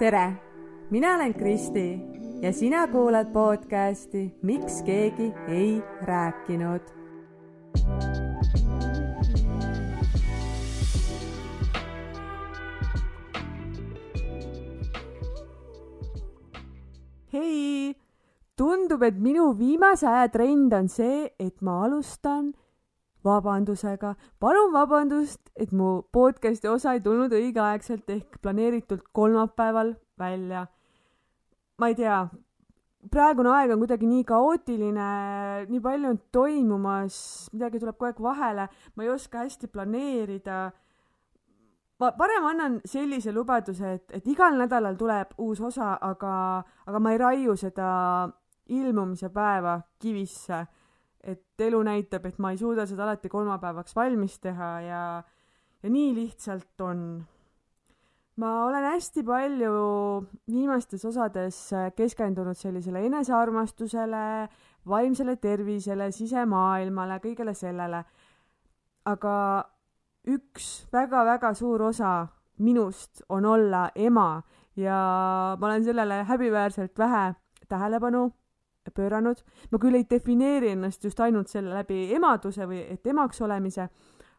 tere, mina olen Kristi ja sina kuulad podcasti Miks keegi ei rääkinud. hei, tundub, et minu viimase aja trend on see, et ma alustan vabandusega. palun vabandust, et mu podcasti osa ei tulnud õigeaegselt ehk planeeritult kolmapäeval välja. ma ei tea, praegune aeg on kuidagi nii kaootiline, nii palju on toimumas, midagi tuleb kogu aeg vahele, ma ei oska hästi planeerida. ma parem annan sellise lubaduse, et, et igal nädalal tuleb uus osa, aga, aga ma ei raiu seda ilmumise päeva kivisse et elu näitab, et ma ei suuda seda alati kolmapäevaks valmis teha ja, ja nii lihtsalt on. ma olen hästi palju viimastes osades keskendunud sellisele enesearmastusele, vaimsele tervisele, sisemaailmale, kõigele sellele. aga üks väga-väga suur osa minust on olla ema ja ma olen sellele häbiväärselt vähe tähelepanu pööranud. ma küll ei defineeri ennast just ainult selle läbi emaduse või et emaks olemise,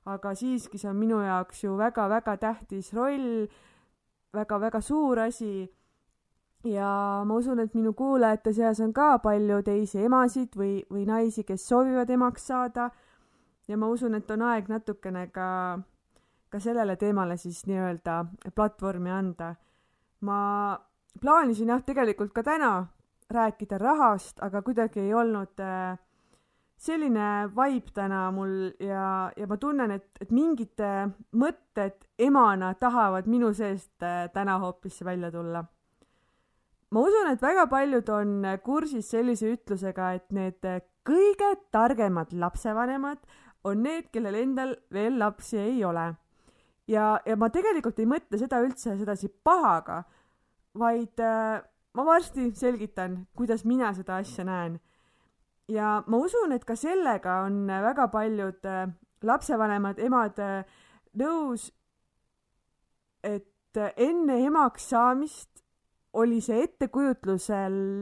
aga siiski see on minu jaoks ju väga-väga tähtis roll, väga-väga suur asi. ja ma usun, et minu kuulajate seas on ka palju teisi emasid või, või naisi, kes soovivad emaks saada. ja ma usun, et on aeg natukene ka, ka sellele teemale siis nii-öelda platvormi anda. ma plaanisin jah, tegelikult ka täna rääkida rahast, aga kuidagi ei olnud äh, selline vibe täna mul ja, ja ma tunnen, et, et mingid mõtted emana tahavad minu seest äh, täna hoopis välja tulla. ma usun, et väga paljud on kursis sellise ütlusega, et need kõige targemad lapsevanemad on need, kellel endal veel lapsi ei ole. ja, ja ma tegelikult ei mõtle seda üldse sedasi pahaga, vaid äh, ma varsti selgitan, kuidas mina seda asja näen. ja ma usun, et ka sellega on väga paljud äh, lapsevanemad, emad äh, nõus, et äh, enne emaks saamist oli see ettekujutlus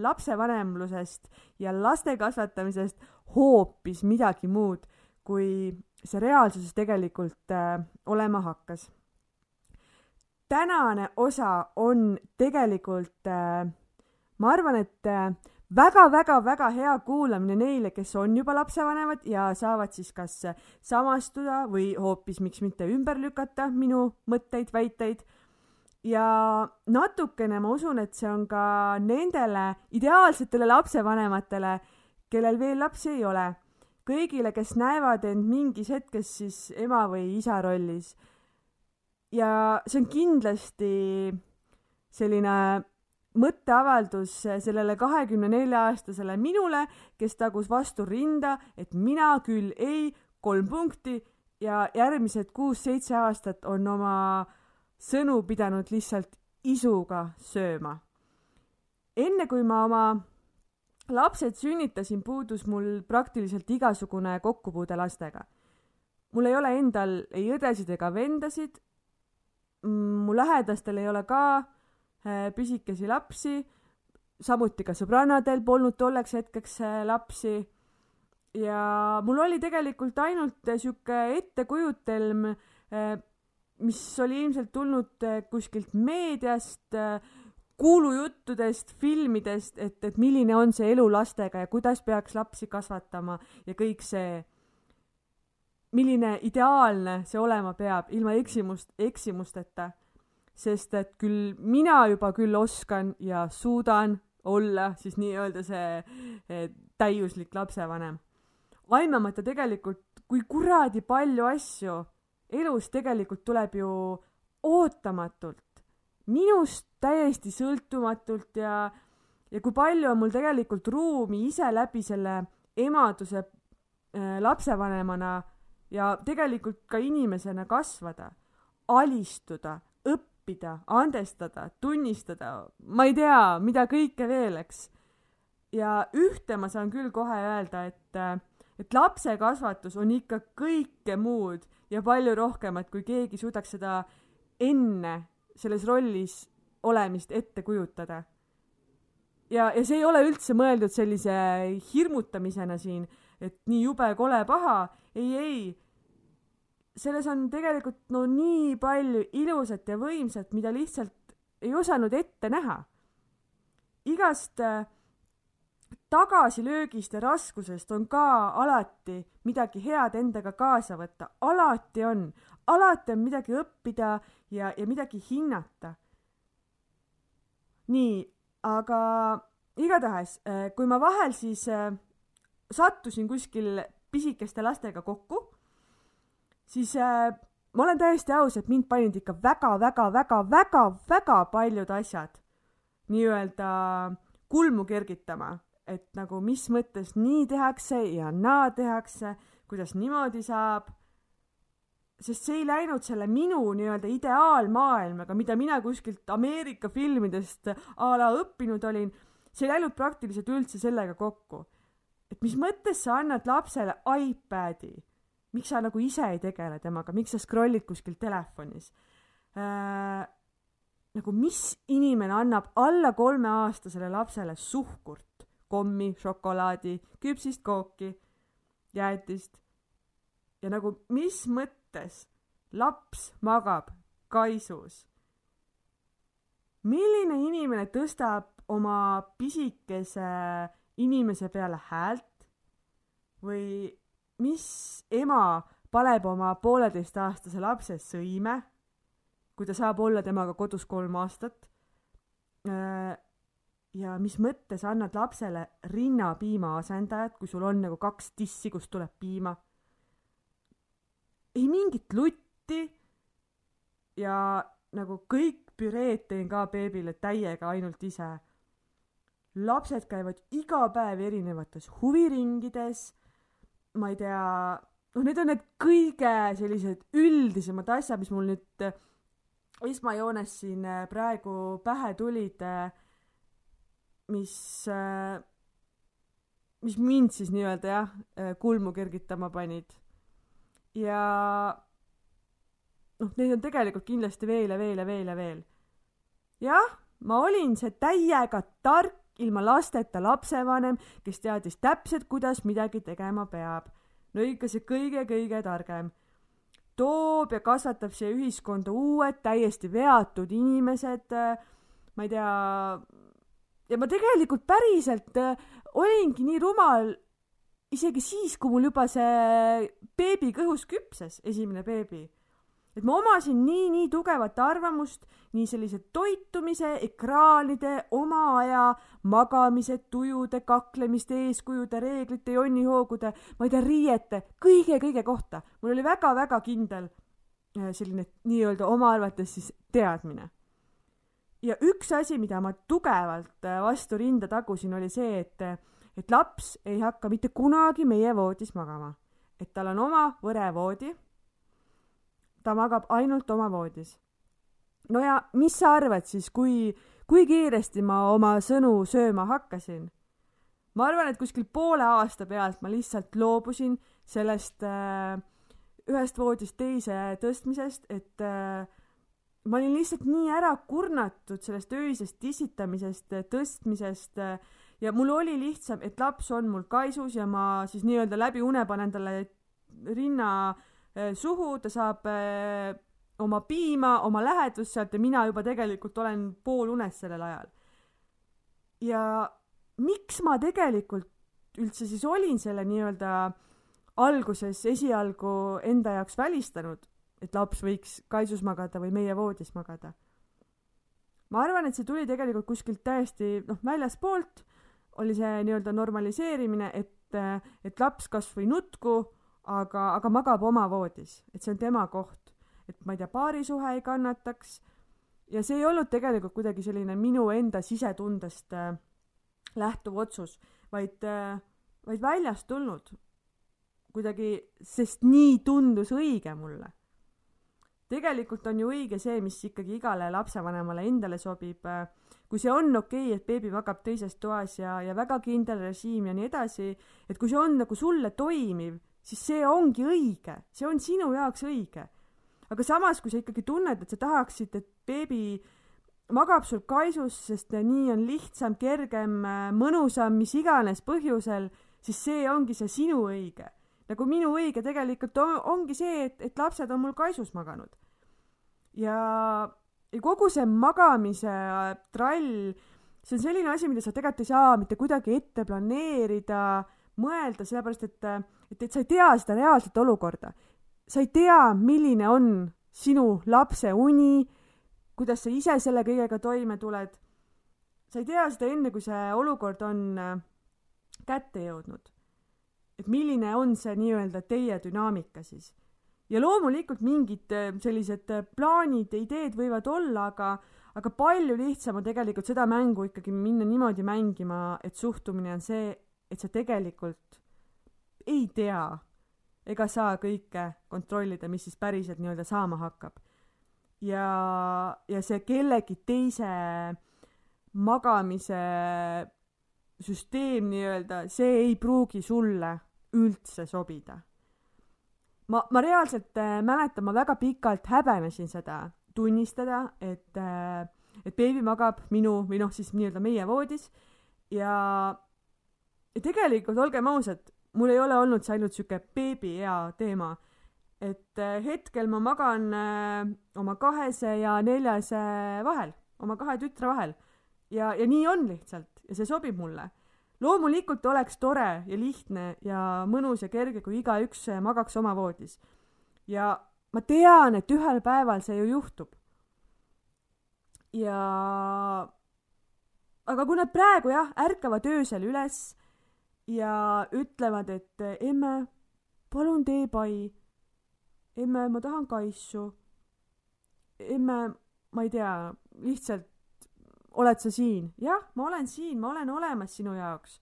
lapsevanemlusest ja laste kasvatamisest hoopis midagi muud, kui see reaalsuses tegelikult olema hakkas tänane osa on tegelikult äh, ma arvan, et väga-väga-väga äh, hea kuulamine neile, kes on juba lapsevanemad ja saavad siis kas samastuda või hoopis, miks mitte ümber lükata minu mõtteid, väiteid. ja natukene ma usun, et see on ka nendele ideaalsetele lapsevanematele, kellel veel lapsi ei ole. kõigile, kes näevad end mingis hetkes siis ema või isa rollis. Ja see on kindlasti selline mõtteavaldus sellele kahekümne nelja aastasele minule, kes tagus vastu rinda, et mina küll ei, kolm punkti ja järgmised kuus-seitse aastat on oma sõnu pidanud lihtsalt isuga sööma. enne kui ma oma lapsed sünnitasin, puudus mul praktiliselt igasugune kokkupuude lastega. mul ei ole endal ei õdesid ega vendasid. Mu lähedastel ei ole ka Äh, pisikesi lapsi, samuti ka sõbrannadel polnud tolleks hetkeks äh, lapsi. Ja mul oli tegelikult ainult äh, sihuke ettekujutelm, mis oli ilmselt tulnud kuskilt meediast, kuulujuttudest, filmidest, et, et milline on see elu lastega ja kuidas peaks lapsi kasvatama ja kõik see, milline ideaalne see olema peab, ilma eksimust, eksimusteta sest et küll mina juba küll oskan ja suudan olla siis nii-öelda see eh, täiuslik lapsevanem. aimamata tegelikult, kui kuradi palju asju elus tegelikult tuleb ju ootamatult, minust täiesti sõltumatult ja, ja kui palju on mul tegelikult ruumi ise läbi selle emaduse äh, lapsevanemana ja tegelikult ka inimesena kasvada, alistuda, õppida andestada, tunnistada, ma ei tea, mida kõike veel, eks. ja ühte ma saan küll kohe öelda, et, et lapse kasvatus on ikka kõike muud ja palju rohkemat, kui keegi suudaks seda enne selles rollis olemist ette kujutada. ja, ja see ei ole üldse mõeldud sellise hirmutamisena siin, et nii jube, kole, paha, ei, ei. selles on tegelikult no nii palju ilusat ja võimsat, mida lihtsalt ei osanud ette näha. igast äh, tagasilöögist ja raskusest on ka alati midagi head endaga kaasa võtta, alati on, alati on midagi õppida ja, ja midagi hinnata. nii, aga igatahes, äh, kui ma vahel siis äh, sattusin kuskil pisikeste lastega kokku, siis äh, ma olen täiesti aus, et mind panid ikka väga-väga-väga-väga-väga paljud asjad nii-öelda kulmu kergitama et nagu mis mõttes nii tehakse ja naa tehakse, kuidas niimoodi saab. sest see ei läinud selle minu nii-öelda ideaalmaailmaga, mida mina kuskilt Ameerika filmidest a la õppinud olin, see ei läinud praktiliselt üldse sellega kokku. Et mis mõttes sa annad lapsele iPadi, miks sa nagu ise ei tegele temaga, miks sa scroll'id kuskil telefonis äh,? nagu mis inimene annab alla kolmeaastasele lapsele suhkurt? kommi, šokolaadi, küpsist kooki, jäätist. ja nagu mis mõttes laps magab kaisus? milline inimene tõstab oma pisikese inimese peale häält või mis ema paneb oma pooleteistaastase lapse sõime, kui ta saab olla temaga kodus kolm aastat äh, ja mis mõttes annad lapsele rinnapiima asendajat, kui sul on nagu kaks tissi, kust tuleb piima? ei mingit lutti. ja nagu kõik püreed teen ka beebile täiega ainult ise. Lapsed käivad iga päev erinevates huviringides. ma ei tea, noh, need on need kõige sellised üldisemad asjad, mis mul nüüd esmajoones siin praegu pähe tulid mis, äh, mis mind siis nii-öelda jah, äh, kulmu kergitama panid. ja noh, neid on tegelikult kindlasti veel ja veel ja veel ja veel. jah, ma olin see täiega tark, ilma lasteta lapsevanem, kes teadis täpselt, kuidas midagi tegema peab. ikka see kõige-kõige targem. toob ja kasvatab siia ühiskonda uued täiesti veatud inimesed, äh, ma ei tea, ja ma tegelikult päriselt äh, olingi nii rumal isegi siis, kui mul juba see beebi kõhus küpses, esimene beebi. Et ma omasin nii, nii tugevat arvamust nii sellise toitumise, ekraanide, oma aja, magamise, tujude, kaklemiste, eeskujude, reeglite, jonnihoogude, ma ei tea, riiete, kõige-kõige kohta. mul oli väga-väga kindel äh, selline nii-öelda oma arvates siis teadmine ja üks asi, mida ma tugevalt äh, vastu rinda tagusin, oli see, et, et laps ei hakka mitte kunagi meie voodis magama. et tal on oma võrevoodi. Ta magab ainult oma voodis. no ja mis sa arvad siis, kui, kui kiiresti ma oma sõnu sööma hakkasin? ma arvan, et kuskil poole aasta pealt ma lihtsalt loobusin sellest äh, ühest voodist teise tõstmisest, et äh, ma olin lihtsalt nii ära kurnatud sellest öisest tissitamisest, tõstmisest ja mul oli lihtsam, et laps on mul kaisus ja ma siis nii-öelda läbi une panen talle rinna eh, suhu, ta saab eh, oma piima, oma lähedust sealt ja mina juba tegelikult olen poolunes sellel ajal. ja miks ma tegelikult üldse siis olin selle nii-öelda alguses esialgu enda jaoks välistanud, et laps võiks kaisus magada või meie voodis magada. ma arvan, et see tuli tegelikult kuskilt täiesti noh, väljaspoolt oli see nii-öelda normaliseerimine, et, et laps kas või nutku, aga, aga magab oma voodis, et see on tema koht, et ma ei tea, paarisuhe ei kannataks. Ja see ei olnud tegelikult kuidagi selline minu enda sisetundest äh, lähtuv otsus, vaid äh,, vaid väljast tulnud. Kuidagi, sest nii tundus õige mulle. Tegelikult on ju õige see, mis ikkagi igale lapsevanemale endale sobib. kui see on okei okay,, et beebi magab teises toas ja, ja väga kindel režiim ja nii edasi, et kui see on nagu sulle toimiv, siis see ongi õige, see on sinu jaoks õige. aga samas, kui sa ikkagi tunned, et sa tahaksid, et beebi magab sul kaisus, sest nii on lihtsam, kergem, mõnusam, mis iganes põhjusel, siis see ongi see sinu õige. nagu minu õige tegelikult on, ongi see, et, et lapsed on mul kaisus maganud. ja, ja kogu see magamise trall, see on selline asi, mida sa tegelikult ei saa mitte kuidagi ette planeerida, mõelda, sellepärast et, et, et sa ei tea seda reaalset olukorda. sa ei tea, milline on sinu lapse uni kuidas sa ise selle kõigega toime tuled. sa ei tea seda enne, kui see olukord on äh, kätte jõudnud. et milline on see nii-öelda teie dünaamika siis. ja loomulikult mingid äh, sellised äh, plaanid ideed võivad olla, aga, aga palju lihtsam on tegelikult seda mängu ikkagi minna niimoodi mängima, et suhtumine on see, et sa tegelikult ei tea ega saa kõike kontrollida, mis siis päriselt nii-öelda saama hakkab ja, ja see kellegi teise magamise süsteem nii-öelda, see ei pruugi sulle üldse sobida. ma, ma reaalselt äh, mäletan, ma väga pikalt häbenesin seda tunnistada, et äh,, et beebi magab minu või noh, siis nii-öelda meie voodis ja, ja tegelikult olgem ausad, mul ei ole olnud see ainult sihuke beebiea teema et äh, hetkel ma magan äh, oma kahese ja neljase vahel, oma kahe tütre vahel. ja, ja nii on lihtsalt ja see sobib mulle. loomulikult oleks tore ja lihtne ja mõnus ja kerge, kui igaüks äh, magaks oma voodis. ja ma tean, et ühel päeval see ju juhtub. ja aga kui nad praegu jah, ärkavad öösel üles ja ütlevad, et emme, palun tee pai emme, ma tahan kaisu. emme, ma ei tea, lihtsalt oled sa siin? jah, ma olen siin, ma olen olemas sinu jaoks.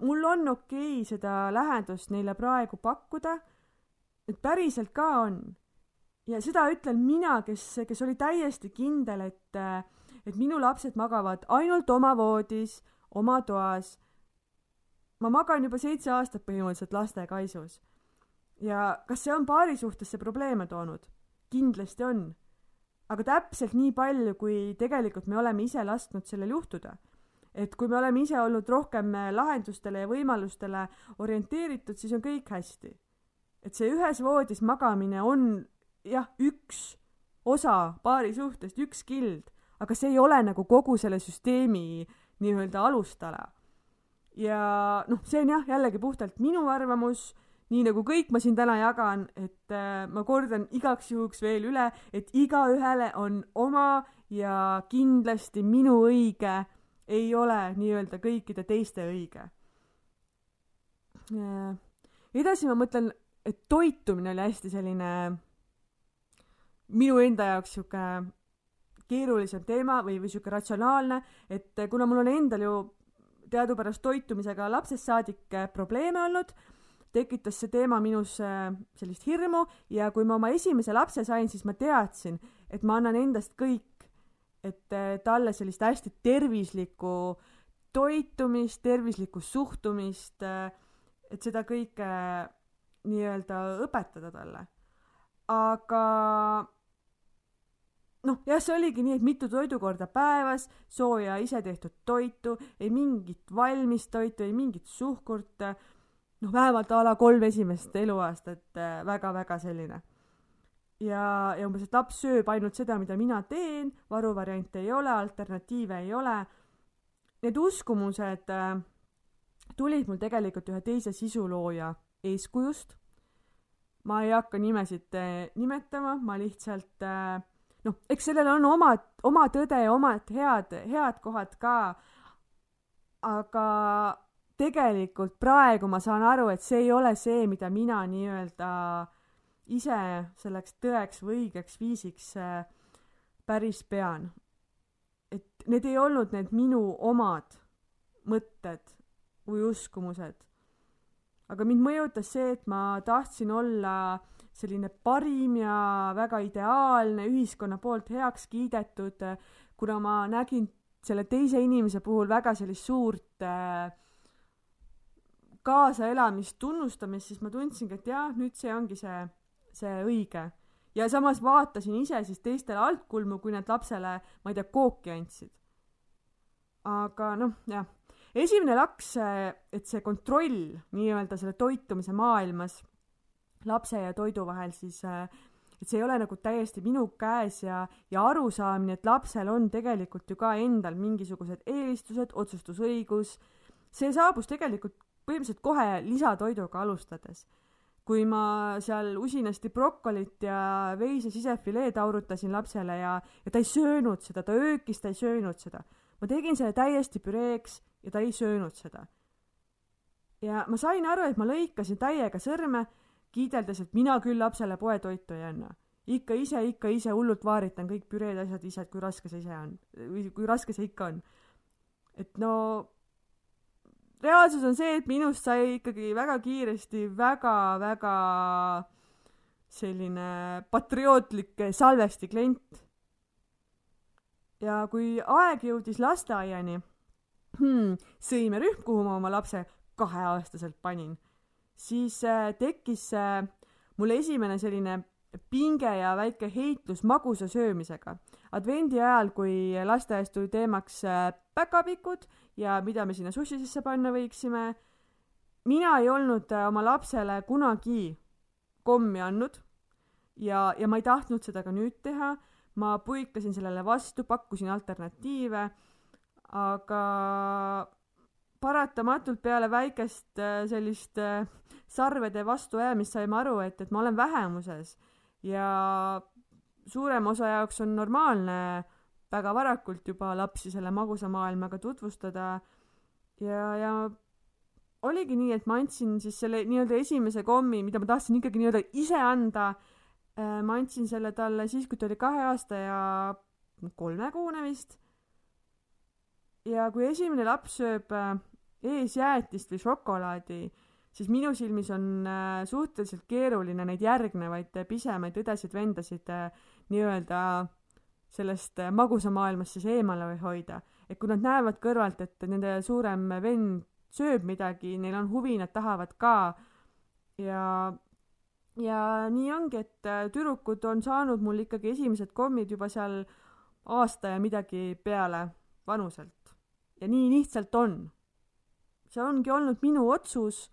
mul on okei okay seda lähedust neile praegu pakkuda. et päriselt ka on. ja seda ütlen mina, kes, kes oli täiesti kindel, et, et minu lapsed magavad ainult oma voodis, oma toas. Ma magan juba seitse aastat põhimõtteliselt lastekaisus ja kas see on paari suhtesse probleeme toonud? kindlasti on. aga täpselt nii palju, kui tegelikult me oleme ise lasknud sellel juhtuda. et kui me oleme ise olnud rohkem lahendustele ja võimalustele orienteeritud, siis on kõik hästi. et see ühes voodis magamine on jah, üks osa paari suhtest, üks kild, aga see ei ole nagu kogu selle süsteemi nii-öelda alustala. Ja noh, see on jah, jällegi puhtalt minu arvamus nii nagu kõik ma siin täna jagan, et äh, ma kordan igaks juhuks veel üle, et igaühele on oma ja kindlasti minu õige ei ole nii-öelda kõikide teiste õige äh,. edasi ma mõtlen, et toitumine oli hästi selline minu enda jaoks sihuke keerulisem teema või, või sihuke ratsionaalne, et kuna mul on endal ju teadupärast toitumisega lapsest saadik probleeme olnud tekitas see teema minus äh, sellist hirmu ja kui ma oma esimese lapse sain, siis ma teadsin, et ma annan endast kõik, et äh, talle sellist hästi tervislikku toitumist, tervislikku suhtumist, äh, et seda kõike nii-öelda õpetada talle. aga noh, jah, see oligi nii, et mitu toidukorda päevas, sooja isetehtud toitu, ei mingit valmistoitu, ei mingit suhkurt noh, vähemalt a la kolm esimest eluaastat väga-väga äh, selline. ja, ja umbes, et laps sööb ainult seda, mida mina teen, varuvariante ei ole, alternatiive ei ole. Need uskumused äh, tulid mul tegelikult ühe teise sisulooja eeskujust. ma ei hakka nimesid äh, nimetama, ma lihtsalt äh, noh, eks sellel on omad, oma tõde ja omad head, head kohad ka. aga tegelikult praegu ma saan aru, et see ei ole see, mida mina nii-öelda ise selleks tõeks või õigeks viisiks äh, päris pean. et need ei olnud need minu omad mõtted või uskumused. aga mind mõjutas see, et ma tahtsin olla selline parim ja väga ideaalne, ühiskonna poolt heaks kiidetud, kuna ma nägin selle teise inimese puhul väga sellist suurt äh, kaasaelamist, tunnustamist, siis ma tundsingi, et jah, nüüd see ongi see, see õige. ja samas vaatasin ise siis teistele altkulmu, kui nad lapsele, ma ei tea, kooki andsid. aga noh, jah. esimene laks, et see kontroll nii-öelda selle toitumise maailmas lapse ja toidu vahel siis et see ei ole nagu täiesti minu käes ja, ja arusaamine, et lapsel on tegelikult ju ka endal mingisugused eelistused, otsustusõigus, see saabus tegelikult põhimõtteliselt kohe lisatoiduga alustades. kui ma seal usinasti brokolit ja veise sisefileed aurutasin lapsele ja, ja ta ei söönud seda, ta öökis, ta ei söönud seda. ma tegin selle täiesti püreeks ja ta ei söönud seda. ja ma sain aru, et ma lõikasin täiega sõrme kiideldes, et mina küll lapsele poetoitu ei anna. ikka ise, ikka ise hullult vaaritan kõik püreed, asjad ise, et kui raske see ise on või kui raske see ikka on. et no reaalsus on see, et minust sai ikkagi väga kiiresti väga-väga selline patriootlik salvesti klient. ja kui aeg jõudis lasteaiani hmm,, sõimerühm, kuhu ma oma lapse kaheaastaselt panin siis äh, tekkis äh, mul esimene selline pinge ja väike heitlus magusa söömisega. advendi ajal, kui lasteaias tuli teemaks äh, päkapikud ja mida me sinna sussi sisse panna võiksime, mina ei olnud oma lapsele kunagi kommi andnud ja, ja ma ei tahtnud seda ka nüüd teha. ma puikasin sellele vastu, pakkusin alternatiive, aga paratamatult peale väikest sellist äh, sarvede vastuajamist saime aru, et, et ma olen vähemuses. Ja suurema osa jaoks on normaalne väga varakult juba lapsi selle magusa maailmaga tutvustada. Ja, ja oligi nii, et ma andsin siis selle nii-öelda esimese kommi, mida ma tahtsin ikkagi nii-öelda ise anda, äh, ma andsin selle talle siis, kui ta oli kahe aasta ja kolmekuune vist. ja kui esimene laps sööb äh, eesjäätist või šokolaadi, siis minu silmis on äh, suhteliselt keeruline neid järgnevaid äh, pisemaid õdesid-vendasid äh, nii-öelda sellest magusamaailmast siis eemale või hoida. et kui nad näevad kõrvalt, et nende suurem vend sööb midagi, neil on huvi, nad tahavad ka ja ja nii ongi, et tüdrukud on saanud mul ikkagi esimesed kommid juba seal aasta ja midagi peale vanuselt. ja nii lihtsalt on. See ongi olnud minu otsus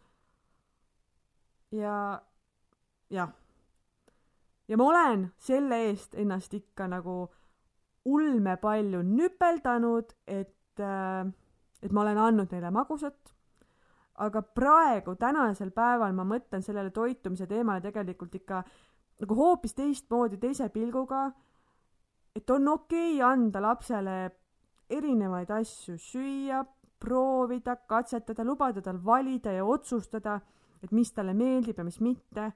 ja jah. ja ma olen selle eest ennast ikka nagu ulme palju nüpeldanud, et, äh, et ma olen andnud neile magusat. aga praegu, tänasel päeval ma mõtlen sellele toitumise teemale tegelikult ikka nagu hoopis teistmoodi, teise pilguga. et on okei okay anda lapsele erinevaid asju süüa, proovida, katsetada, lubada tal valida ja otsustada et mis talle meeldib ja mis mitte,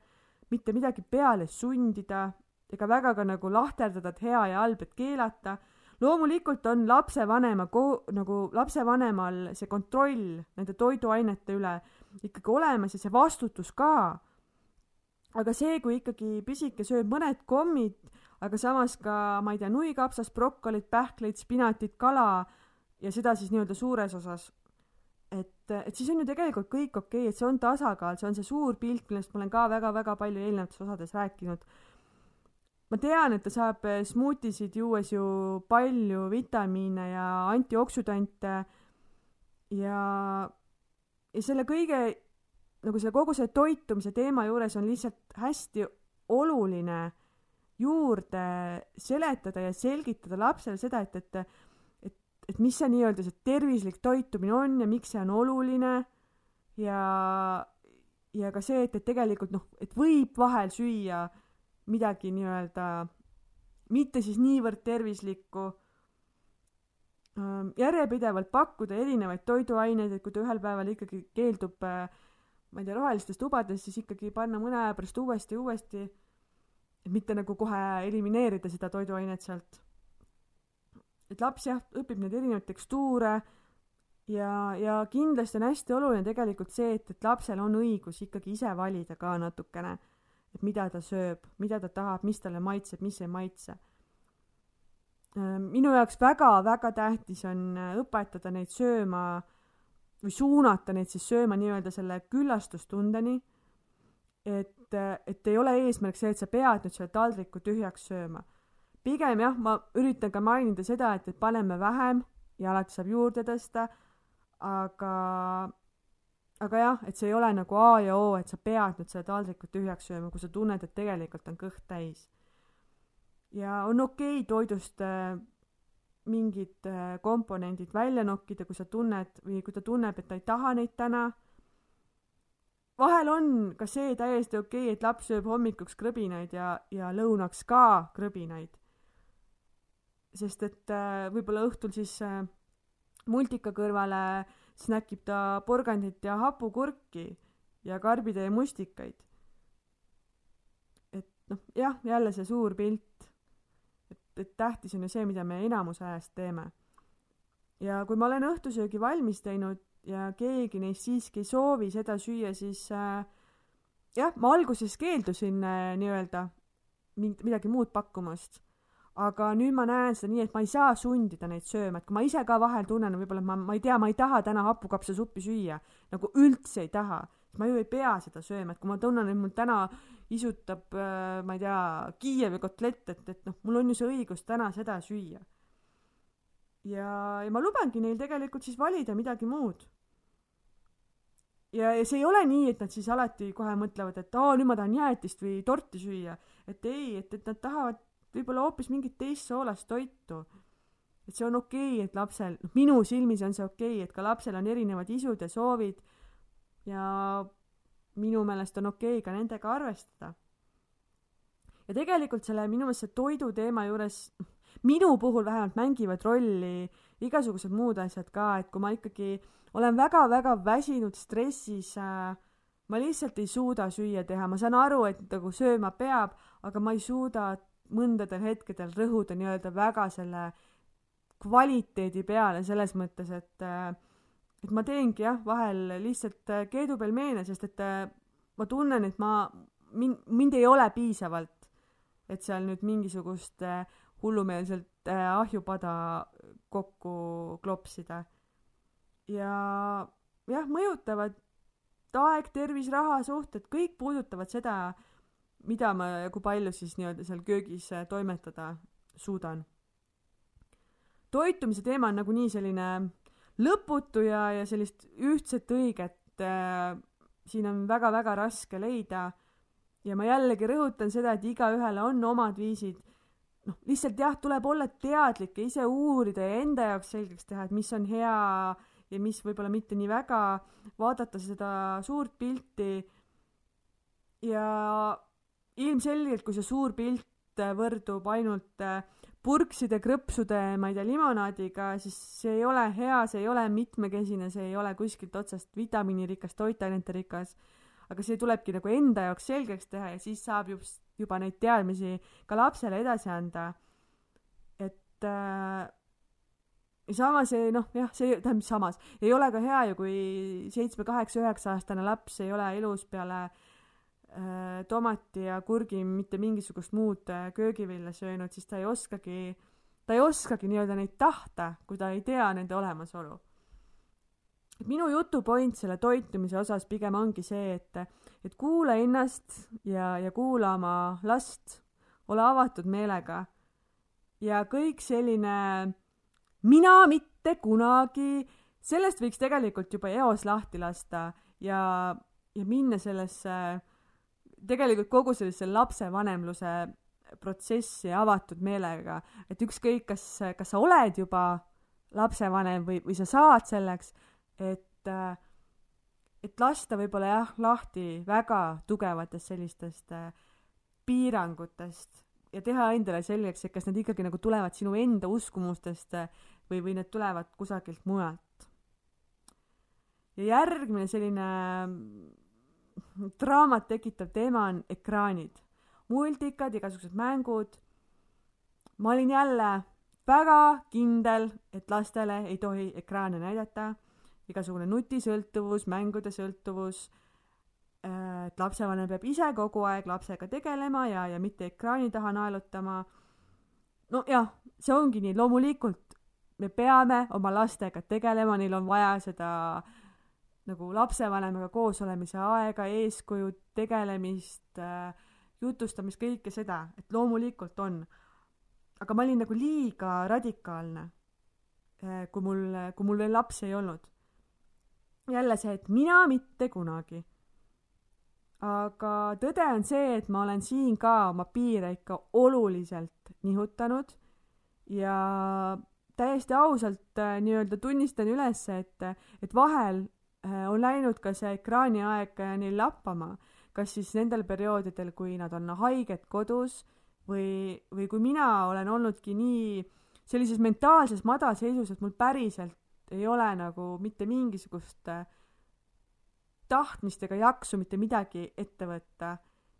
mitte midagi peale sundida ega väga ka nagu lahterdada, et hea ja halb, et keelata. loomulikult on lapsevanema ko-, nagu lapsevanemal see kontroll nende toiduainete üle ikkagi olemas ja see vastutus ka. aga see, kui ikkagi pisike sööb mõned kommid, aga samas ka, ma ei tea, nuikapsast, brokolit, pähkleid, spinatit, kala ja seda siis nii-öelda suures osas et, et siis on ju tegelikult kõik okei okay,, et see on tasakaal, see on see suur pilt, millest ma olen ka väga-väga palju eelnevates osades rääkinud. ma tean, et ta saab smuutisid juues ju palju vitamiine ja antioksüdante ja, ja selle kõige, nagu selle kogu selle toitumise teema juures on lihtsalt hästi oluline juurde seletada ja selgitada lapsele seda, et, et et mis see nii-öelda see tervislik toitumine on ja miks see on oluline. Ja, ja ka see, et, et tegelikult noh, et võib vahel süüa midagi nii-öelda mitte siis niivõrd tervislikku, ähm, järjepidevalt pakkuda erinevaid toiduaineid, et kui ta ühel päeval ikkagi keeldub äh, ma ei tea, rohelistest tubadest, siis ikkagi panna mõne aja pärast uuesti, uuesti, et mitte nagu kohe elimineerida seda toiduainet sealt et laps jah, õpib neid erinevaid tekstuure ja, ja kindlasti on hästi oluline tegelikult see, et, et lapsel on õigus ikkagi ise valida ka natukene, et mida ta sööb, mida ta tahab, mis talle maitseb, mis ei maitse. minu jaoks väga-väga tähtis on õpetada neid sööma või suunata neid siis sööma nii-öelda selle külastustundeni et, et ei ole eesmärk see, et sa pead nüüd selle taldriku tühjaks sööma. Pigem jah, ma üritan ka mainida seda, et, et paneme vähem ja alati saab juurde tõsta, aga, aga jah, et see ei ole nagu A ja O, et sa pead nüüd selle taldriku tühjaks sööma, kui sa tunned, et tegelikult on kõht täis. ja on okei okay toidust äh, mingid äh, komponendid välja nokkida, kui sa tunned või kui ta tunneb, et ta ei taha neid täna. vahel on ka see täiesti okei okay,, et laps sööb hommikuks krõbinaid ja, ja lõunaks ka krõbinaid. Sest et äh, võib-olla õhtul siis äh, multika kõrvale snäkib ta porgandit ja hapukurki ja karbitäie mustikaid. et noh, jah, jälle see suur pilt et tähtis on ju see, mida me enamus ajast teeme. ja kui ma olen õhtusöögi valmis teinud ja keegi neist siiski ei soovi seda süüa, siis äh, jah, ma alguses keeldusin äh, nii-öelda mind, midagi muud pakkumast. Aga nüüd ma näen seda nii, et ma ei saa sundida neid sööma, et kui ma ise ka vahel tunnen, võib-olla ma, ma ei tea, ma ei taha täna hapukapsasuppi süüa, nagu üldse ei taha, ma ju ei pea seda sööma, et kui ma tunnen, et mul täna isutab, äh, ma ei tea, Kiievi kotlett, et, et noh, mul on ju see õigus täna seda süüa. ja, ja ma lubangi neil tegelikult siis valida midagi muud. ja, ja see ei ole nii, et nad siis alati kohe mõtlevad, et aa, nüüd ma tahan jäätist või torti süüa. et ei, et, et nad tahavad võib-olla hoopis mingit teist soolast toitu. et see on okei okay,, et lapsel, noh, minu silmis on see okei okay,, et ka lapsel on erinevad isud ja soovid ja minu meelest on okei okay ka nendega arvestada. ja tegelikult selle minu meelest see toidu teema juures, minu puhul vähemalt mängivad rolli igasugused muud asjad ka, et kui ma ikkagi olen väga-väga väsinud, stressis äh,, ma lihtsalt ei suuda süüa teha, ma saan aru, et nagu sööma peab, aga ma ei suuda mõndadel hetkedel rõhuda nii-öelda väga selle kvaliteedi peale selles mõttes, et äh, et ma teengi jah, vahel lihtsalt äh, keedupelmeene, sest et äh, ma tunnen, et ma, mind, mind ei ole piisavalt, et seal nüüd mingisugust hullumeelselt ahjupada kokku klopsida. ja jah, mõjutavad aeg, tervis, raha, suhted, kõik puudutavad seda, mida ma ja kui palju siis nii-öelda seal köögis toimetada suudan. toitumise teema on nagunii selline lõputu ja, ja sellist ühtset õiget äh, siin on väga-väga raske leida. ja ma jällegi rõhutan seda, et igaühele on omad viisid. noh, lihtsalt jah, tuleb olla teadlik ja ise uurida ja enda jaoks selgeks teha, et mis on hea ja mis võib-olla mitte nii väga, vaadata seda suurt pilti. ja ilmselgelt, kui see suur pilt võrdub ainult äh, purkside, krõpsude, ma ei tea, limonaadiga, siis see ei ole hea, see ei ole mitmekesine, see ei ole kuskilt otsast vitamiinirikas, toitainete rikas. aga see tulebki nagu enda jaoks selgeks teha ja siis saab just juba neid teadmisi ka lapsele edasi anda. et äh, samas ei noh, jah, see tähendab samas ei ole ka hea ju, kui seitsme, kaheksa, üheksa aastane laps ei ole elus peale äh, Äh, tomati ja kurgi mitte mingisugust muud äh, köögivilja söönud, siis ta ei oskagi, ta ei oskagi nii-öelda neid tahta, kui ta ei tea nende olemasolu. et minu jutu point selle toitumise osas pigem ongi see, et, et kuula ennast ja, ja kuula oma last, ole avatud meelega ja kõik selline mina mitte kunagi, sellest võiks tegelikult juba eos lahti lasta ja, ja minna sellesse äh, tegelikult kogu sellise lapsevanemluse protsessi avatud meelega, et ükskõik, kas, kas sa oled juba lapsevanem või, või sa saad selleks, et, et lasta võib-olla jah, lahti väga tugevatest sellistest piirangutest ja teha endale selgeks, et kas need ikkagi nagu tulevad sinu enda uskumustest või, või need tulevad kusagilt mujalt. ja järgmine selline draamat tekitav teema on ekraanid, multikad, igasugused mängud. ma olin jälle väga kindel, et lastele ei tohi ekraane näidata, igasugune nutisõltuvus, mängude sõltuvus, äh, et lapsevanem peab ise kogu aeg lapsega tegelema ja, ja mitte ekraani taha naelutama. nojah, see ongi nii, loomulikult me peame oma lastega tegelema, neil on vaja seda nagu lapsevanemaga koos olemise aega, eeskuju, tegelemist äh,, jutustamist, kõike seda, et loomulikult on. aga ma olin nagu liiga radikaalne äh,, kui mul, kui mul veel lapsi ei olnud. jälle see, et mina mitte kunagi. aga tõde on see, et ma olen siin ka oma piire ikka oluliselt nihutanud ja täiesti ausalt äh, nii-öelda tunnistan üles, et, et vahel on läinud ka see ekraaniaeg äh, neil lappama, kas siis nendel perioodidel, kui nad on haiged kodus või, või kui mina olen olnudki nii sellises mentaalses madalseisus, et mul päriselt ei ole nagu mitte mingisugust äh, tahtmist ega jaksu mitte midagi ette võtta.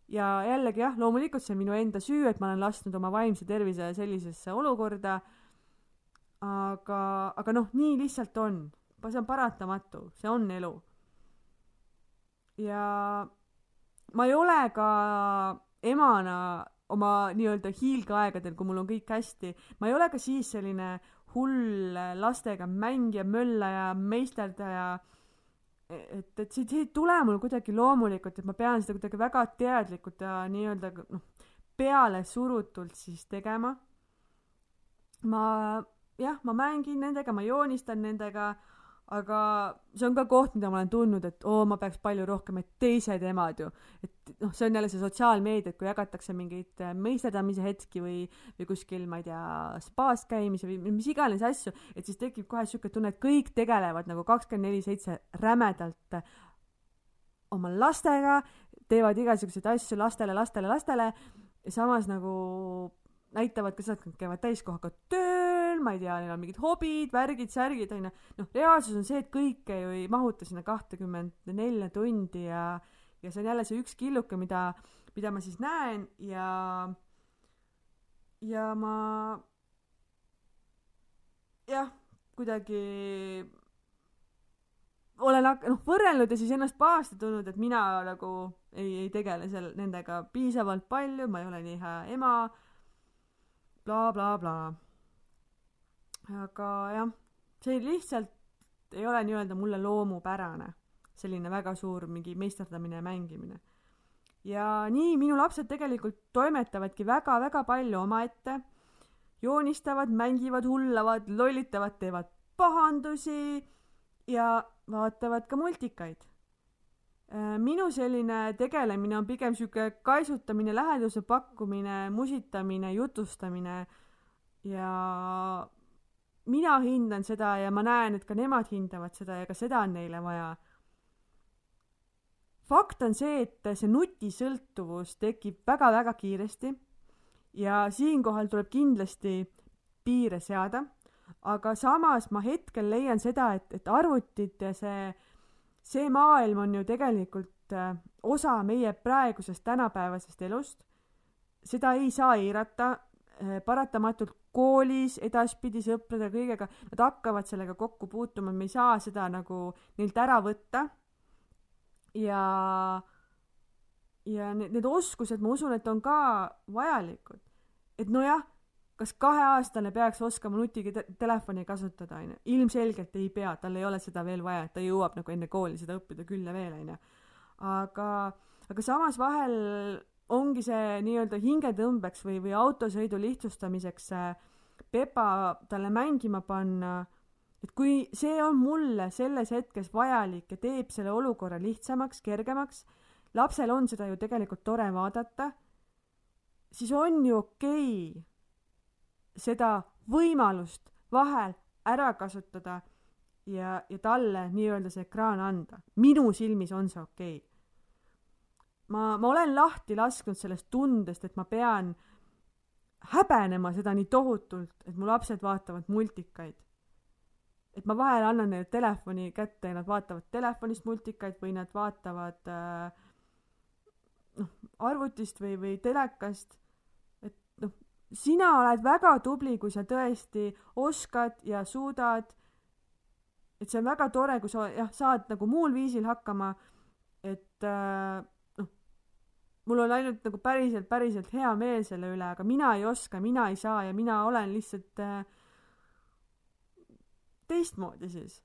ja jällegi jah, loomulikult see on minu enda süü, et ma olen lasknud oma vaimse tervise sellisesse olukorda. aga, aga noh, nii lihtsalt on see on paratamatu, see on elu. ja ma ei ole ka emana oma nii-öelda hiilgeaegadel, kui mul on kõik hästi, ma ei ole ka siis selline hull lastega mängija, möllaja, meisterdaja, et, et see, see ei tule mul kuidagi loomulikult, et ma pean seda kuidagi väga teadlikult ja nii-öelda noh, pealesurutult siis tegema. ma jah, ma mängin nendega, ma joonistan nendega aga see on ka koht, mida ma olen tundnud, et oo, ma peaks palju rohkem, et teised emad ju, et noh, see on jälle see sotsiaalmeedia, et kui jagatakse mingeid äh, meisterdamise hetki või, või kuskil, ma ei tea, spaas käimisi või mis iganes asju, et siis tekib kohe siuke tunne, et kõik tegelevad nagu kakskümmend neli seitse rämedalt äh, oma lastega, teevad igasuguseid asju lastele, lastele, lastele. Ja samas nagu näitavad ka seda, et nad käivad täiskohaga tööl, ma ei tea, neil on mingid hobid, värgid, särgid, onju. noh, reaalsus on see, et kõike ju ei mahuta sinna kahtekümmend nelja tundi ja, ja see on jälle see üks killuke, mida, mida ma siis näen ja, ja ma jah, kuidagi olen hak-, noh, võrrelnud ja siis ennast pahasti tundnud, et mina nagu ei, ei tegele seal nendega piisavalt palju, ma ei ole nii hea ema blablabla bla, bla. Aga jah, see lihtsalt ei ole nii-öelda mulle loomupärane, selline väga suur mingi meisterdamine ja mängimine. ja nii minu lapsed tegelikult toimetavadki väga-väga palju omaette, joonistavad, mängivad, hullavad, lollitavad, teevad pahandusi ja vaatavad ka multikaid Äh, minu selline tegelemine on pigem sihuke kaisutamine, läheduse pakkumine, musitamine, jutustamine ja mina hindan seda ja ma näen, et ka nemad hindavad seda ja ka seda on neile vaja. fakt on see, et see nutisõltuvus tekib väga-väga kiiresti ja siinkohal tuleb kindlasti piire seada, aga samas ma hetkel leian seda, et, et arvutid ja see see maailm on ju tegelikult äh, osa meie praegusest tänapäevasest elust. seda ei saa eirata, äh, paratamatult koolis, edaspidi sõprade kõigega, nad hakkavad sellega kokku puutuma, me ei saa seda nagu neilt ära võtta. ja, ja need, need oskused, ma usun, et on ka vajalikud. et nojah kas kaheaastane peaks oskama nutigi te telefoni kasutada, onju? ilmselgelt ei pea, tal ei ole seda veel vaja, et ta jõuab nagu enne kooli seda õppida küll ja veel, onju. aga, aga samas vahel ongi see nii-öelda hingetõmbeks või, või autosõidu lihtsustamiseks Pepa talle mängima panna, et kui see on mulle selles hetkes vajalik ja teeb selle olukorra lihtsamaks, kergemaks, lapsel on seda ju tegelikult tore vaadata, siis on ju okei okay seda võimalust vahel ära kasutada ja, ja talle nii-öelda see ekraan anda. minu silmis on see okei okay. Ma, ma olen lahti lasknud sellest tundest, et ma pean häbenema seda nii tohutult, et mu lapsed vaatavad multikaid. et ma vahel annan neile telefoni kätte ja nad vaatavad telefonist multikaid või nad vaatavad äh, noh, arvutist või, või telekast sina oled väga tubli, kui sa tõesti oskad ja suudad. et see on väga tore, kui sa jah, saad nagu muul viisil hakkama. et äh, noh, mul on ainult nagu päriselt, päriselt hea meel selle üle, aga mina ei oska, mina ei saa ja mina olen lihtsalt äh, teistmoodi siis.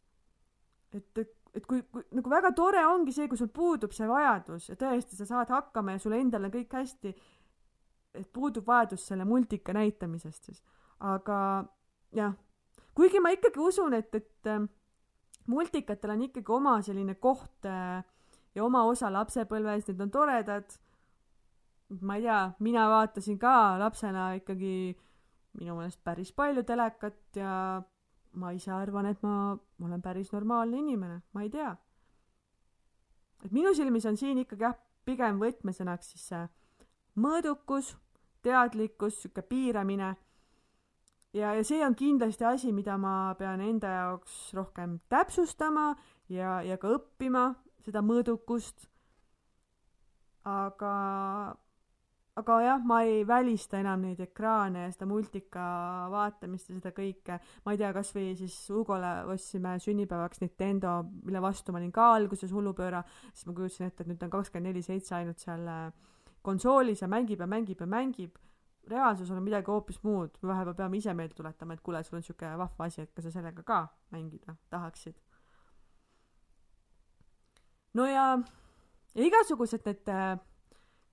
et, et, kui, kui nagu väga tore ongi see, kui sul puudub see vajadus ja tõesti, sa saad hakkama ja sul endal on kõik hästi, et puudub vajadus selle multika näitamisest siis. aga jah, kuigi ma ikkagi usun, et, et äh, multikatel on ikkagi oma selline koht äh, ja oma osa lapsepõlves, need on toredad. Ma ei tea, mina vaatasin ka lapsena ikkagi minu meelest päris palju telekat ja ma ise arvan, et ma, ma olen päris normaalne inimene, ma ei tea. et minu silmis on siin ikkagi jah, pigem võtmesõnaks siis see mõõdukus, teadlikkus, sihuke piiramine. ja, ja see on kindlasti asi, mida ma pean enda jaoks rohkem täpsustama ja, ja ka õppima, seda mõõdukust. aga aga jah, ma ei välista enam neid ekraane ja seda multika vaatamist ja seda kõike. ma ei tea, kasvõi siis Hugole ostsime sünnipäevaks Nintendo, mille vastu ma olin ka alguses hullupööra, siis ma kujutasin ette, et nüüd on kakskümmend neli seitse ainult seal äh, konsoolis ja mängib ja mängib ja mängib. reaalsus on midagi hoopis muud, me vahepeal peame ise meelde tuletama, et kuule, sul on siuke vahva asi, et kas sa sellega ka mängida tahaksid. no ja, ja igasugused need äh,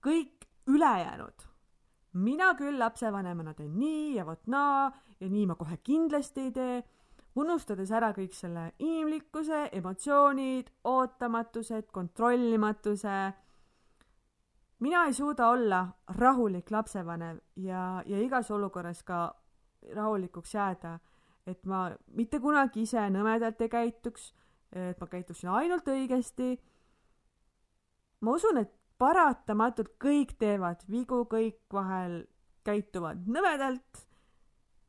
kõik ülejäänud. mina küll lapsevanemana teen nii ja vot naa ja nii ma kohe kindlasti ei tee, unustades ära kõik selle inimlikkuse, emotsioonid, ootamatused, kontrollimatuse. mina ei suuda olla rahulik lapsevanem ja, ja igas olukorras ka rahulikuks jääda, et ma mitte kunagi ise nõmedalt ei käituks, et ma käituksin ainult õigesti. ma usun, et paratamatult kõik teevad vigu, kõik vahel käituvad nõmedalt,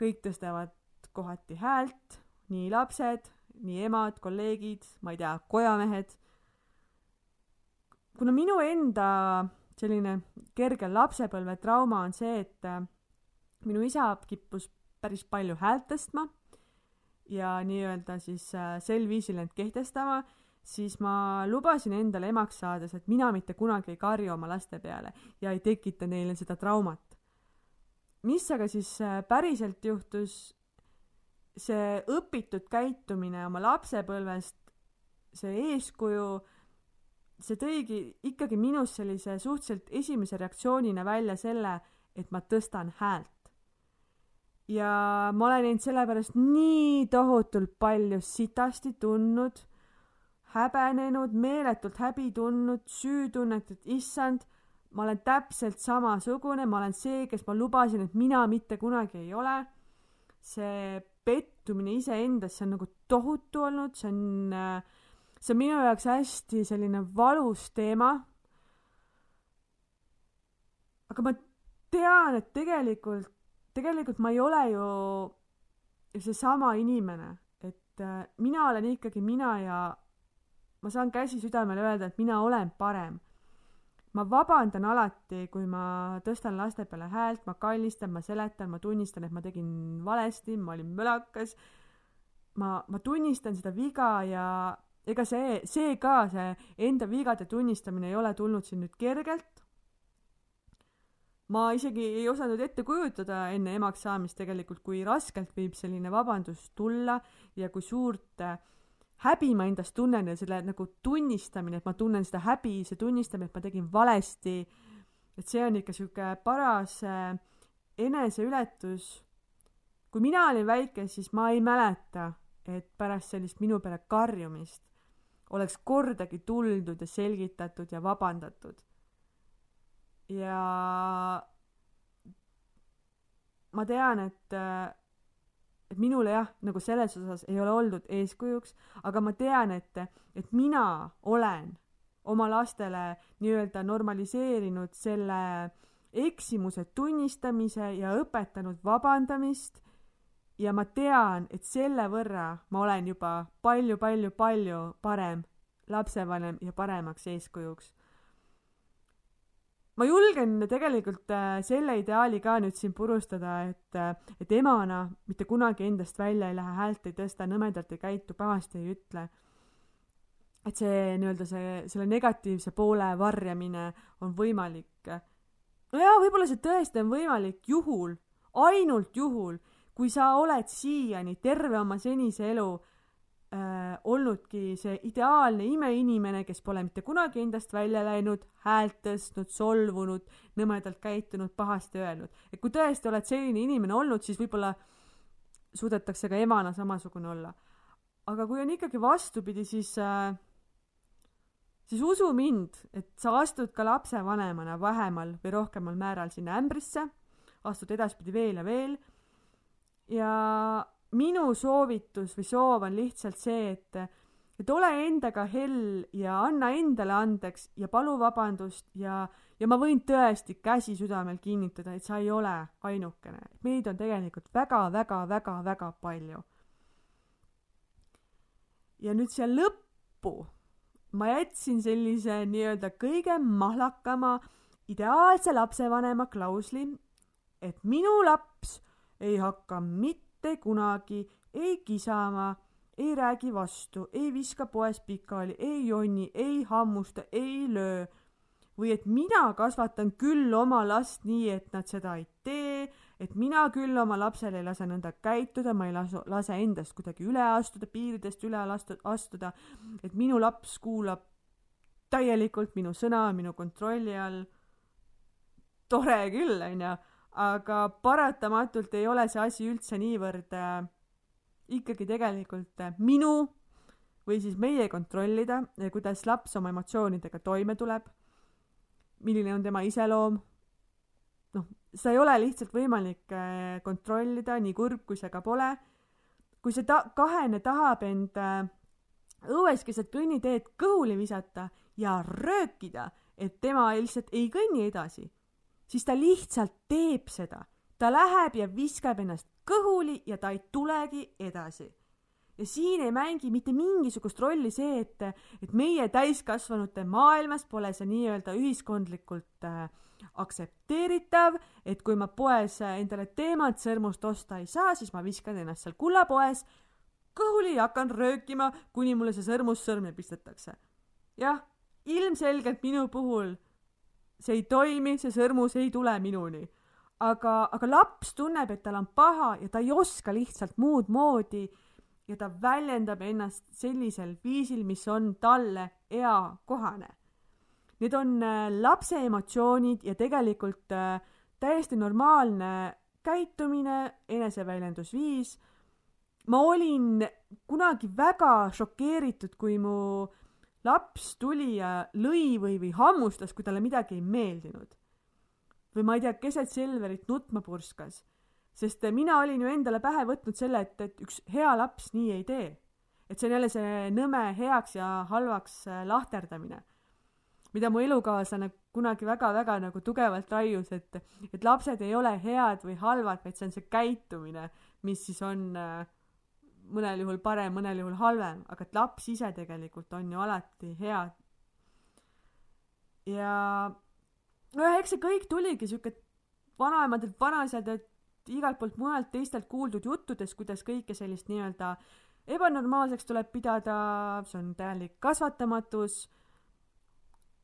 kõik tõstavad kohati häält, nii lapsed, nii emad, kolleegid, ma ei tea, kojamehed. kuna minu enda selline kerge lapsepõlvetrauma on see, et äh, minu isa kippus päris palju häält tõstma ja nii-öelda siis äh, sel viisil end kehtestama siis ma lubasin endale emaks saades, et mina mitte kunagi ei karju oma laste peale ja ei tekita neile seda traumat. mis aga siis äh, päriselt juhtus, see õpitud käitumine oma lapsepõlvest, see eeskuju, see tõigi ikkagi minus sellise suhteliselt esimese reaktsioonina välja selle, et ma tõstan häält. ja ma olen end sellepärast nii tohutult palju sitasti tundnud häbenenud, meeletult häbi tundnud, süütunnet, et issand, ma olen täpselt samasugune, ma olen see, kes ma lubasin, et mina mitte kunagi ei ole. see pettumine iseendasse on nagu tohutu olnud, see on, see on minu jaoks hästi selline valus teema. aga ma tean, et tegelikult, tegelikult ma ei ole ju seesama inimene, et äh, mina olen ikkagi mina ja ma saan käsi südamele öelda, et mina olen parem. ma vabandan alati, kui ma tõstan laste peale häält, ma kallistan, ma seletan, ma tunnistan, et ma tegin valesti, ma olin mölakas. ma, ma tunnistan seda viga ja ega see, see ka, see enda vigade tunnistamine ei ole tulnud siin nüüd kergelt. ma isegi ei osanud ette kujutada enne emaks saamist tegelikult, kui raskelt võib selline vabandus tulla ja kui suurt äh, häbi ma endast tunnen ja selle nagu tunnistamine, et ma tunnen seda häbi, see tunnistamine, et ma tegin valesti, et see on ikka sihuke paras äh, eneseületus. kui mina olin väike, siis ma ei mäleta, et pärast sellist minu peale karjumist oleks kordagi tuldud ja selgitatud ja vabandatud. ja ma tean, et äh, et minule jah, nagu selles osas ei ole oldud eeskujuks, aga ma tean, et, et mina olen oma lastele nii-öelda normaliseerinud selle eksimuse tunnistamise ja õpetanud vabandamist. Ja ma tean, et selle võrra ma olen juba palju-palju-palju parem lapsevanem ja paremaks eeskujuks ma julgen tegelikult äh, selle ideaali ka nüüd siin purustada, et, äh, et emana mitte kunagi endast välja ei lähe, häält ei tõsta, nõmedalt ei käitu, pahasti ei ütle. et see nii-öelda see, selle negatiivse poole varjamine on võimalik. no jaa, võib-olla see tõesti on võimalik juhul, ainult juhul, kui sa oled siiani terve oma senise elu äh, olnudki see ideaalne imeinimene, kes pole mitte kunagi endast välja läinud, häält tõstnud, solvunud, nõmedalt käitunud, pahasti öelnud. et kui tõesti oled selline inimene olnud, siis võib-olla suudetakse ka emana samasugune olla. aga kui on ikkagi vastupidi, siis äh, siis usu mind, et sa astud ka lapsevanemana vähemal või rohkemal määral sinna ämbrisse, astud edaspidi veel ja veel ja minu soovitus või soov on lihtsalt see, et, et ole endaga hell ja anna endale andeks ja palu vabandust ja, ja ma võin tõesti käsi südamel kinnitada, et sa ei ole ainukene. meid on tegelikult väga-väga-väga-väga palju. ja nüüd siia lõppu ma jätsin sellise nii-öelda kõige mahlakama ideaalse lapsevanema klausli, et minu laps ei hakka mitte kunagi ei kisama, ei räägi vastu, ei viska poes pikali, ei jonni, ei hammusta, ei löö. või et mina kasvatan küll oma last nii, et nad seda ei tee, et mina küll oma lapsele ei lase nõnda käituda, ma ei lase, lase endast kuidagi üle astuda, piiridest üle astuda, et minu laps kuulab täielikult minu sõna minu kontrolli all. tore küll, onju, aga paratamatult ei ole see asi üldse niivõrd äh, ikkagi tegelikult äh, minu või siis meie kontrollida, kuidas laps oma emotsioonidega toime tuleb, milline on tema iseloom. noh, seda ei ole lihtsalt võimalik äh, kontrollida, nii kurb kui see ka pole. kui see ta-, kahene tahab end äh, õues keset kõnniteed kõhuli visata ja röökida, et tema lihtsalt ei kõnni edasi, siis ta lihtsalt teeb seda. ta läheb ja viskab ennast kõhuli ja ta ei tulegi edasi. ja siin ei mängi mitte mingisugust rolli see, et, et meie täiskasvanute maailmas pole see nii-öelda ühiskondlikult äh, aktsepteeritav, et kui ma poes endale teemat sõrmust osta ei saa, siis ma viskan ennast seal kullapoes kõhuli ja hakkan röökima, kuni mulle see sõrmus sõrme pistetakse. jah, ilmselgelt minu puhul see ei toimi, see sõrmus ei tule minuni. aga, aga laps tunneb, et tal on paha ja ta ei oska lihtsalt muud moodi ja ta väljendab ennast sellisel viisil, mis on talle eakohane. Need on äh, lapse emotsioonid ja tegelikult äh, täiesti normaalne käitumine, eneseväljendusviis. ma olin kunagi väga šokeeritud, kui mu laps tuli ja lõi või, või hammustas, kui talle midagi ei meeldinud. või ma ei tea, keset Selverit nutma purskas. sest mina olin ju endale pähe võtnud selle, et, et üks hea laps nii ei tee. et see on jälle see nõme heaks ja halvaks äh, lahterdamine. mida mu elukaaslane kunagi väga-väga nagu tugevalt raius, et, et lapsed ei ole head või halvad, vaid see on see käitumine, mis siis on äh, mõnel juhul parem, mõnel juhul halvem, aga et laps ise tegelikult on ju alati hea. ja nojah, eks see kõik tuligi siuke vanaemadelt, vanaisadelt, igalt poolt mujalt teistelt kuuldud juttudest, kuidas kõike sellist nii-öelda ebanormaalseks tuleb pidada, see on täielik kasvatamatus.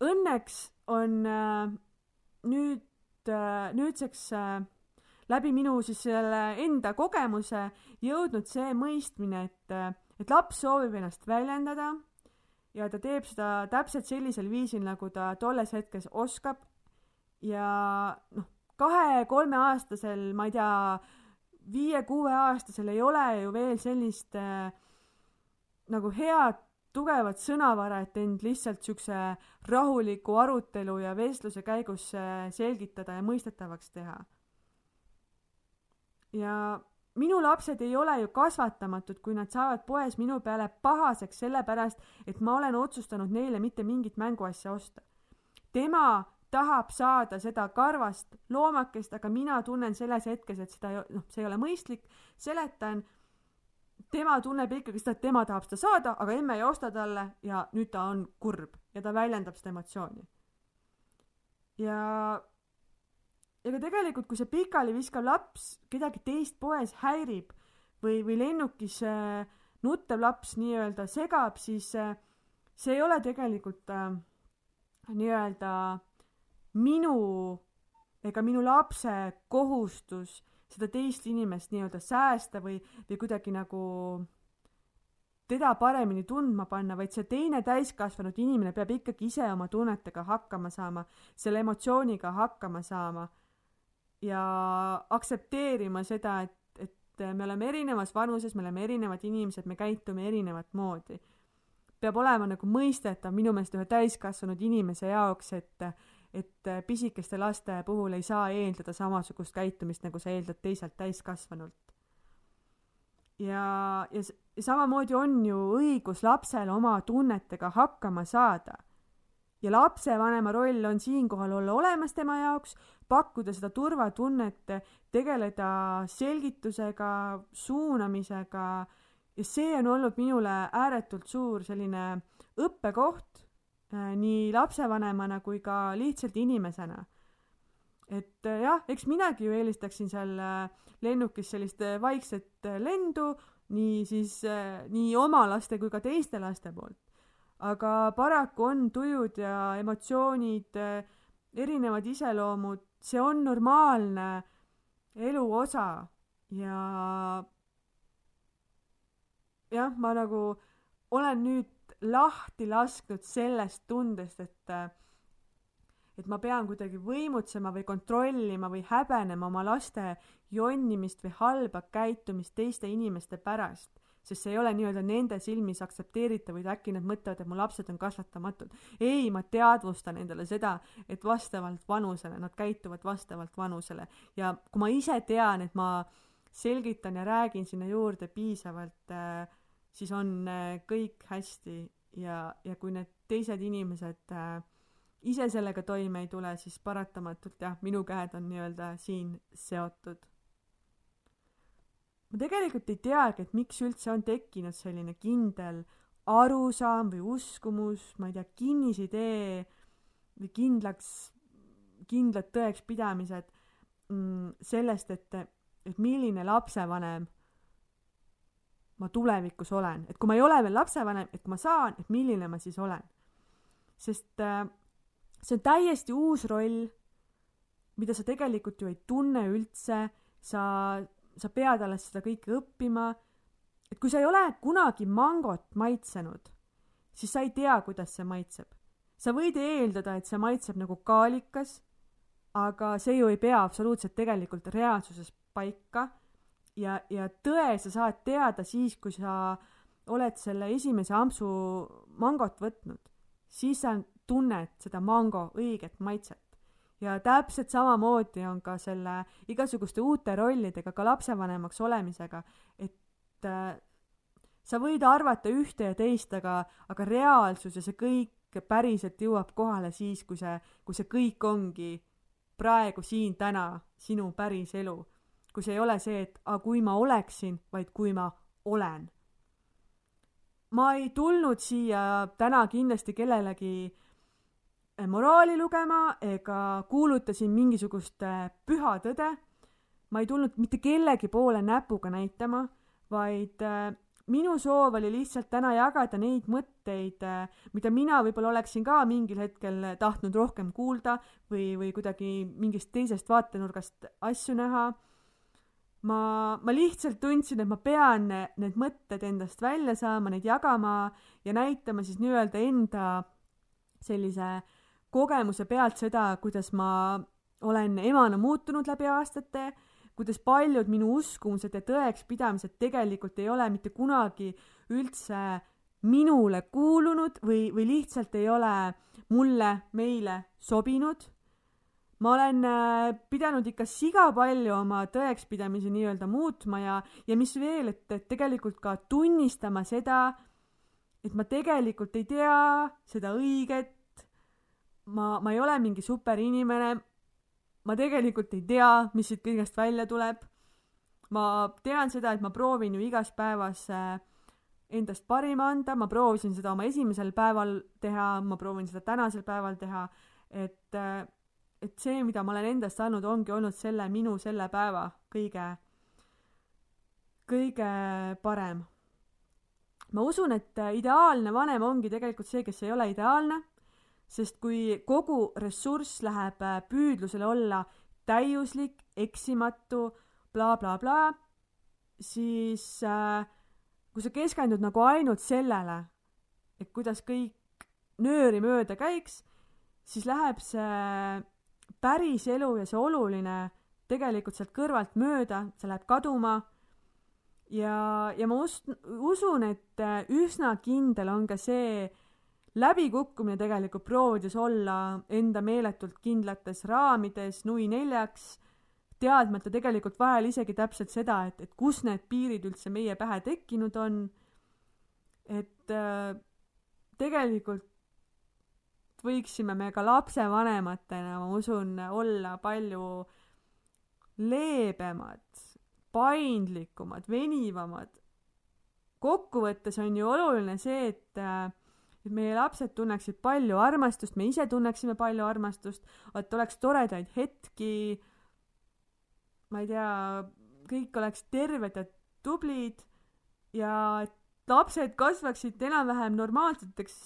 Õnneks on äh, nüüd äh,, nüüdseks äh, läbi minu siis selle enda kogemuse jõudnud see mõistmine, et, et laps soovib ennast väljendada ja ta teeb seda täpselt sellisel viisil, nagu ta tolles hetkes oskab. ja noh, kahe-kolmeaastasel, ma ei tea, viie-kuueaastasel ei ole ju veel sellist äh, nagu head tugevat sõnavara, et end lihtsalt siukse rahuliku arutelu ja vestluse käigus äh, selgitada ja mõistetavaks teha ja minu lapsed ei ole ju kasvatamatud, kui nad saavad poes minu peale pahaseks sellepärast, et ma olen otsustanud neile mitte mingit mänguasja osta. tema tahab saada seda karvast loomakest, aga mina tunnen selles hetkes, et seda, noh, see ei ole mõistlik, seletan, tema tunneb ikkagi seda, et tema tahab seda saada, aga emme ei osta talle ja nüüd ta on kurb ja ta väljendab seda emotsiooni. ja ega tegelikult, kui see pikali viskav laps kedagi teist poes häirib või, või lennukis äh, nuttev laps nii-öelda segab, siis äh, see ei ole tegelikult äh, nii-öelda minu ega minu lapse kohustus seda teist inimest nii-öelda säästa või, või kuidagi nagu teda paremini tundma panna, vaid see teine täiskasvanud inimene peab ikkagi ise oma tunnetega hakkama saama, selle emotsiooniga hakkama saama ja aktsepteerima seda, et, et me oleme erinevas vanuses, me oleme erinevad inimesed, me käitume erinevat moodi. peab olema nagu mõistetav minu meelest ühe täiskasvanud inimese jaoks, et et pisikeste laste puhul ei saa eeldada samasugust käitumist, nagu sa eeldad teiselt täiskasvanult. ja, ja, ja samamoodi on ju õigus lapsel oma tunnetega hakkama saada. ja lapsevanema roll on siinkohal olla olemas tema jaoks, pakkuda seda turvatunnet, tegeleda selgitusega, suunamisega ja see on olnud minule ääretult suur selline õppekoht äh, nii lapsevanemana kui ka lihtsalt inimesena. et äh, jah, eks minagi ju eelistaksin seal äh, lennukis sellist vaikset lendu, nii siis nii oma laste kui ka teiste laste poolt. aga paraku on tujud ja emotsioonid, erinevad iseloomud see on normaalne elu osa ja jah, ma nagu olen nüüd lahti lasknud sellest tundest, et et ma pean kuidagi võimutsema või kontrollima või häbenema oma laste jonnimist või halba käitumist teiste inimeste pärast sest see ei ole nii-öelda nende silmis aktsepteeritav või äkki nad mõtlevad, et mu lapsed on kasvatamatud. ei, ma teadvustan endale seda, et vastavalt vanusele, nad käituvad vastavalt vanusele. Ja kui ma ise tean, et ma selgitan ja räägin sinna juurde piisavalt äh,, siis on äh, kõik hästi. Ja, ja kui need teised inimesed äh, ise sellega toime ei tule, siis paratamatult jah, minu käed on nii-öelda siin seotud ma tegelikult ei teagi, et miks üldse on tekkinud selline kindel arusaam või uskumus, ma ei tea, kinnisidee või kindlaks, kindlad tõekspidamised mm, sellest, et, et milline lapsevanem ma tulevikus olen, et kui ma ei ole veel lapsevanem, et kui ma saan, et milline ma siis olen. sest äh, see on täiesti uus roll, mida sa tegelikult ju ei tunne üldse, sa sa pead alles seda kõike õppima. et kui sa ei ole kunagi mangot maitsenud, siis sa ei tea, kuidas see maitseb. sa võid eeldada, et see maitseb nagu kaalikas, aga see ju ei pea absoluutselt tegelikult reaalsuses paika. ja, ja tõe sa saad teada siis, kui sa oled selle esimese ampsu mangot võtnud, siis sa tunned seda mango õiget maitset ja täpselt samamoodi on ka selle igasuguste uute rollidega, ka lapsevanemaks olemisega, et äh, sa võid arvata ühte ja teist, aga, aga reaalsus ja see kõik päriselt jõuab kohale siis, kui see, kui see kõik ongi praegu siin täna sinu päris elu. kui see ei ole see, et aga kui ma oleksin, vaid kui ma olen. ma ei tulnud siia täna kindlasti kellelegi Äh, moraali lugema ega kuulutasin mingisugust äh, püha tõde. ma ei tulnud mitte kellegi poole näpuga näitama, vaid äh, minu soov oli lihtsalt täna jagada neid mõtteid, mida mina võib-olla oleksin ka mingil hetkel tahtnud rohkem kuulda või, või kuidagi mingist teisest vaatenurgast asju näha. ma, ma lihtsalt tundsin, et ma pean need mõtted endast välja saama, neid jagama ja näitama siis nii-öelda enda sellise kogemuse pealt seda, kuidas ma olen emana muutunud läbi aastate, kuidas paljud minu uskumused ja tõekspidamised tegelikult ei ole mitte kunagi üldse minule kuulunud või, või lihtsalt ei ole mulle, meile sobinud. ma olen äh, pidanud ikka siga palju oma tõekspidamisi nii-öelda muutma ja, ja mis veel, et, et tegelikult ka tunnistama seda, et ma tegelikult ei tea seda õiget, ma, ma ei ole mingi superinimene. ma tegelikult ei tea, mis siit kõigest välja tuleb. ma tean seda, et ma proovin ju igas päevas äh, endast parima anda, ma proovisin seda oma esimesel päeval teha, ma proovin seda tänasel päeval teha, et, äh, et see, mida ma olen endast andnud, ongi olnud selle minu selle päeva kõige, kõige parem. ma usun, et ideaalne vanem ongi tegelikult see, kes ei ole ideaalne sest kui kogu ressurss läheb äh, püüdlusele olla täiuslik, eksimatu bla,, blablabla, siis äh, kui sa keskendud nagu ainult sellele, et kuidas kõik nööri mööda käiks, siis läheb see päris elu ja see oluline tegelikult sealt kõrvalt mööda, see läheb kaduma. ja, ja ma ust-, usun, et üsna kindel on ka see läbikukkumine tegelikult proovides olla enda meeletult kindlates raamides, nui neljaks teadmata tegelikult vahel isegi täpselt seda, et, et kus need piirid üldse meie pähe tekkinud on. et äh, tegelikult võiksime me ka lapsevanematena, ma usun, olla palju leebemad, paindlikumad, venivamad. kokkuvõttes on ju oluline see, et äh, et meie lapsed tunneksid palju armastust, me ise tunneksime palju armastust, et oleks toredaid hetki ma ei tea, kõik oleks terved ja tublid ja et lapsed kasvaksid enam-vähem normaalseteks,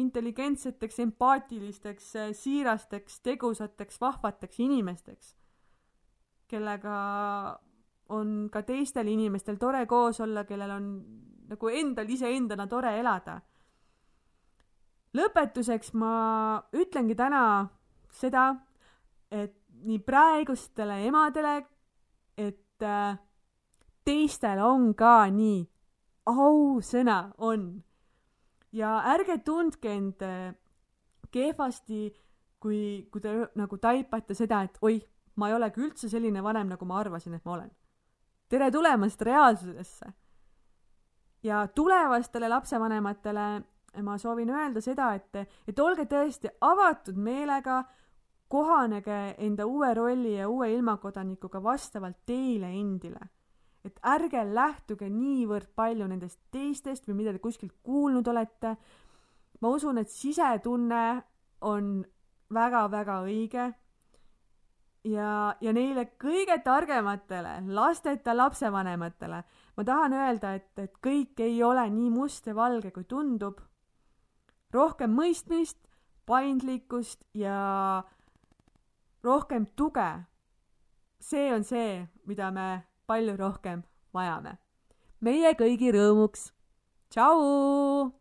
intelligentseteks, empaatilisteks, siirasteks, tegusateks, vahvateks inimesteks, kellega on ka teistel inimestel tore koos olla, kellel on nagu endal iseendana tore elada. Lõpetuseks ma ütlengi täna seda, et nii praegustele emadele, et äh, teistel on ka nii. ausõna on. ja ärge tundke end äh, kehvasti, kui, kui te nagu taipate seda, et oih, ma ei olegi üldse selline vanem, nagu ma arvasin, et ma olen. tere tulemast reaalsusesse. ja tulevastele lapsevanematele ma soovin öelda seda, et, et olge tõesti avatud meelega kohanege enda uue rolli ja uue ilmakodanikuga vastavalt teile endile. et ärge lähtuge niivõrd palju nendest teistest või mida te kuskilt kuulnud olete. ma usun, et sisetunne on väga-väga õige. ja, ja neile kõige targematele lasteta lapsevanematele ma tahan öelda, et, et kõik ei ole nii must ja valge, kui tundub. Rohkem mõistmist, paindlikkust ja rohkem tuge. see on see, mida me palju rohkem vajame. meie kõigi rõõmuks. tšau!